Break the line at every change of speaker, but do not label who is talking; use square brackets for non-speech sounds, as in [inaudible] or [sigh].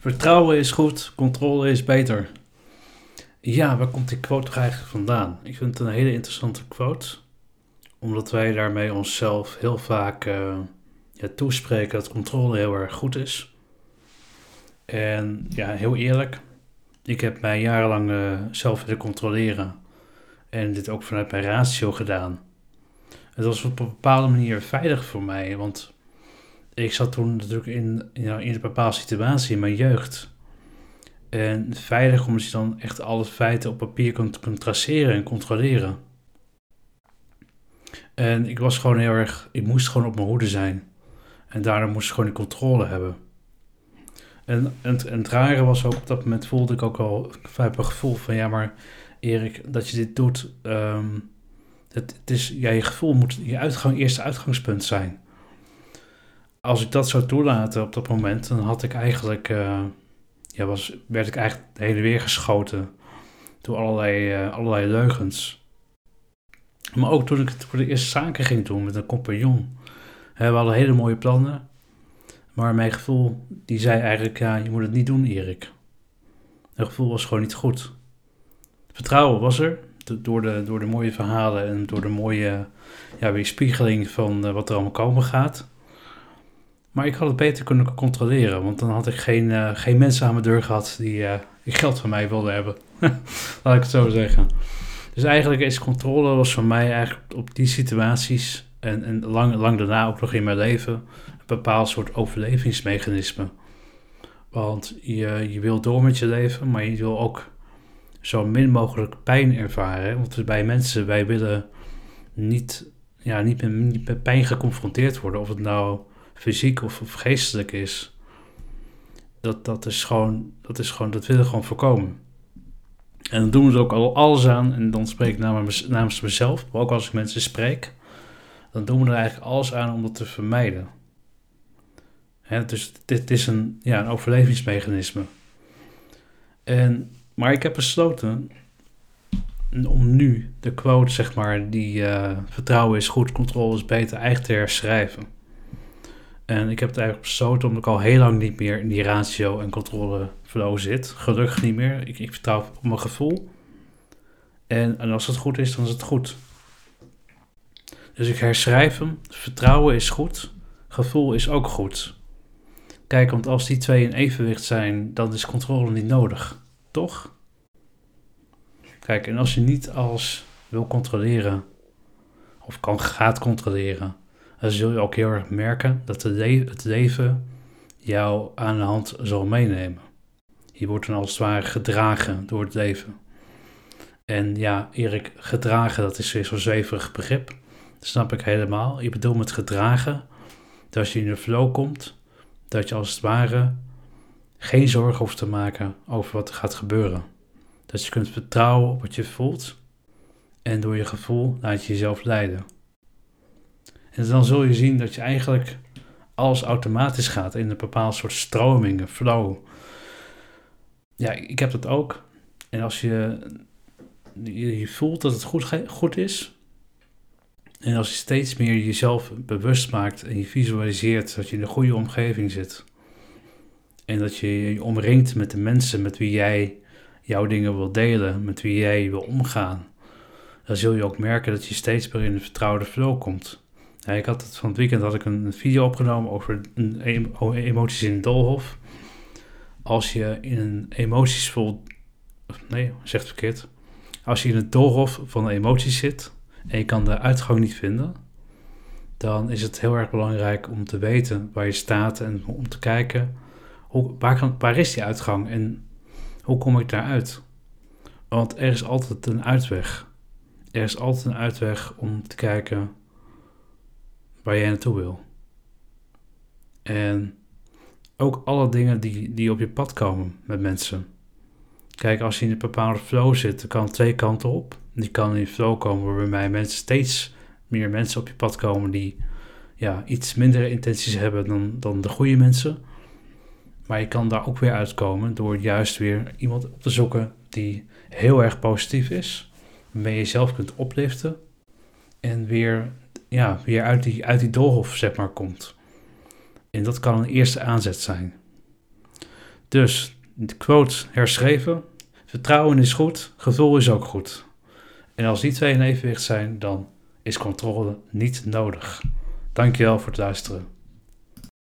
Vertrouwen is goed, controle is beter. Ja, waar komt die quote eigenlijk vandaan? Ik vind het een hele interessante quote, omdat wij daarmee onszelf heel vaak uh, ja, toespreken dat controle heel erg goed is. En ja, heel eerlijk, ik heb mij jarenlang uh, zelf willen controleren en dit ook vanuit mijn ratio gedaan. Het was op een bepaalde manier veilig voor mij, want ik zat toen natuurlijk in, in een bepaalde situatie in mijn jeugd. En veilig omdat je dan echt alle feiten op papier kunt, traceren en controleren. En ik was gewoon heel erg, ik moest gewoon op mijn hoede zijn. En daardoor moest ik gewoon die controle hebben. En, en, en het rare was ook, op dat moment voelde ik ook al vaak een gevoel van, ja maar Erik, dat je dit doet, um, het, het, is, ja, je gevoel moet je uitgang, eerste uitgangspunt zijn als ik dat zou toelaten op dat moment, dan had ik eigenlijk, uh, ja, was, werd ik eigenlijk de hele weer geschoten door allerlei, uh, allerlei leugens. Maar ook toen ik voor de eerste zaken ging doen met een compagnon. we hadden hele mooie plannen, maar mijn gevoel, die zei eigenlijk, ja, je moet het niet doen, Erik. Het gevoel was gewoon niet goed. Vertrouwen was er, door de, door de mooie verhalen en door de mooie ja, weerspiegeling van uh, wat er allemaal komen gaat. Maar ik had het beter kunnen controleren, want dan had ik geen, uh, geen mensen aan mijn deur gehad die uh, geld van mij wilden hebben. [laughs] Laat ik het zo zeggen. Dus eigenlijk is controle was voor mij eigenlijk op die situaties en, en lang, lang daarna ook nog in mijn leven een bepaald soort overlevingsmechanisme. Want je, je wil door met je leven, maar je wil ook zo min mogelijk pijn ervaren. Want bij mensen, wij willen niet, ja, niet, met, niet met pijn geconfronteerd worden. Of het nou fysiek of, geestelijk is. Dat, dat is gewoon, dat is gewoon, dat willen we gewoon voorkomen. En dan doen we er ook al alles aan. En dan spreek ik namens, mezelf, maar ook als ik mensen spreek. Dan doen we er eigenlijk alles aan om dat te vermijden. Hè, dus dit is een, ja, een overlevingsmechanisme. En, maar ik heb besloten om nu de quote, zeg maar, die uh, vertrouwen is goed, controle is beter, eigenlijk te herschrijven. En ik heb het eigenlijk besloten omdat ik al heel lang niet meer in die ratio en controle flow zit. Gelukkig niet meer. Ik, ik vertrouw op mijn gevoel. En, en als het goed is, dan is het goed. Dus ik herschrijf hem. Vertrouwen is goed. Gevoel is ook goed. Kijk, want als die twee in evenwicht zijn, dan is controle niet nodig. Toch? Kijk, en als je niet alles wil controleren, of kan, gaat controleren, dan zul je ook heel erg merken dat het leven jou aan de hand zal meenemen. Je wordt dan als het ware gedragen door het leven. En ja, Erik, gedragen, dat is weer zo'n zweverig begrip. Dat snap ik helemaal. Je bedoelt met gedragen dat als je in de flow komt, dat je als het ware geen zorgen hoeft te maken over wat er gaat gebeuren. Dat je kunt vertrouwen op wat je voelt en door je gevoel laat je jezelf leiden. En dan zul je zien dat je eigenlijk alles automatisch gaat in een bepaald soort stroming, flow. Ja, ik heb dat ook. En als je, je voelt dat het goed, goed is, en als je steeds meer jezelf bewust maakt en je visualiseert dat je in een goede omgeving zit, en dat je je omringt met de mensen met wie jij jouw dingen wil delen, met wie jij wil omgaan, dan zul je ook merken dat je steeds meer in een vertrouwde flow komt. Ja, ik had het van het weekend had ik een video opgenomen over een, emoties in doolhof. Als je in een emotiesvol, nee, zegt verkeerd. Als je in het doolhof van emoties zit en je kan de uitgang niet vinden, dan is het heel erg belangrijk om te weten waar je staat en om te kijken hoe, waar, kan, waar is die uitgang en hoe kom ik daaruit? Want er is altijd een uitweg. Er is altijd een uitweg om te kijken waar jij naartoe wil. En ook alle dingen die, die op je pad komen met mensen. Kijk, als je in een bepaalde flow zit, dan kan twee kanten op. Die kan in flow komen waarbij mensen steeds meer mensen op je pad komen die ja, iets minder intenties hebben dan, dan de goede mensen. Maar je kan daar ook weer uitkomen door juist weer iemand op te zoeken die heel erg positief is. Waarmee je jezelf kunt opliften en weer ja, weer uit die, uit die doolhof zeg maar, komt. En dat kan een eerste aanzet zijn. Dus, de quote herschreven. Vertrouwen is goed, gevoel is ook goed. En als die twee in evenwicht zijn, dan is controle niet nodig. Dankjewel voor het luisteren.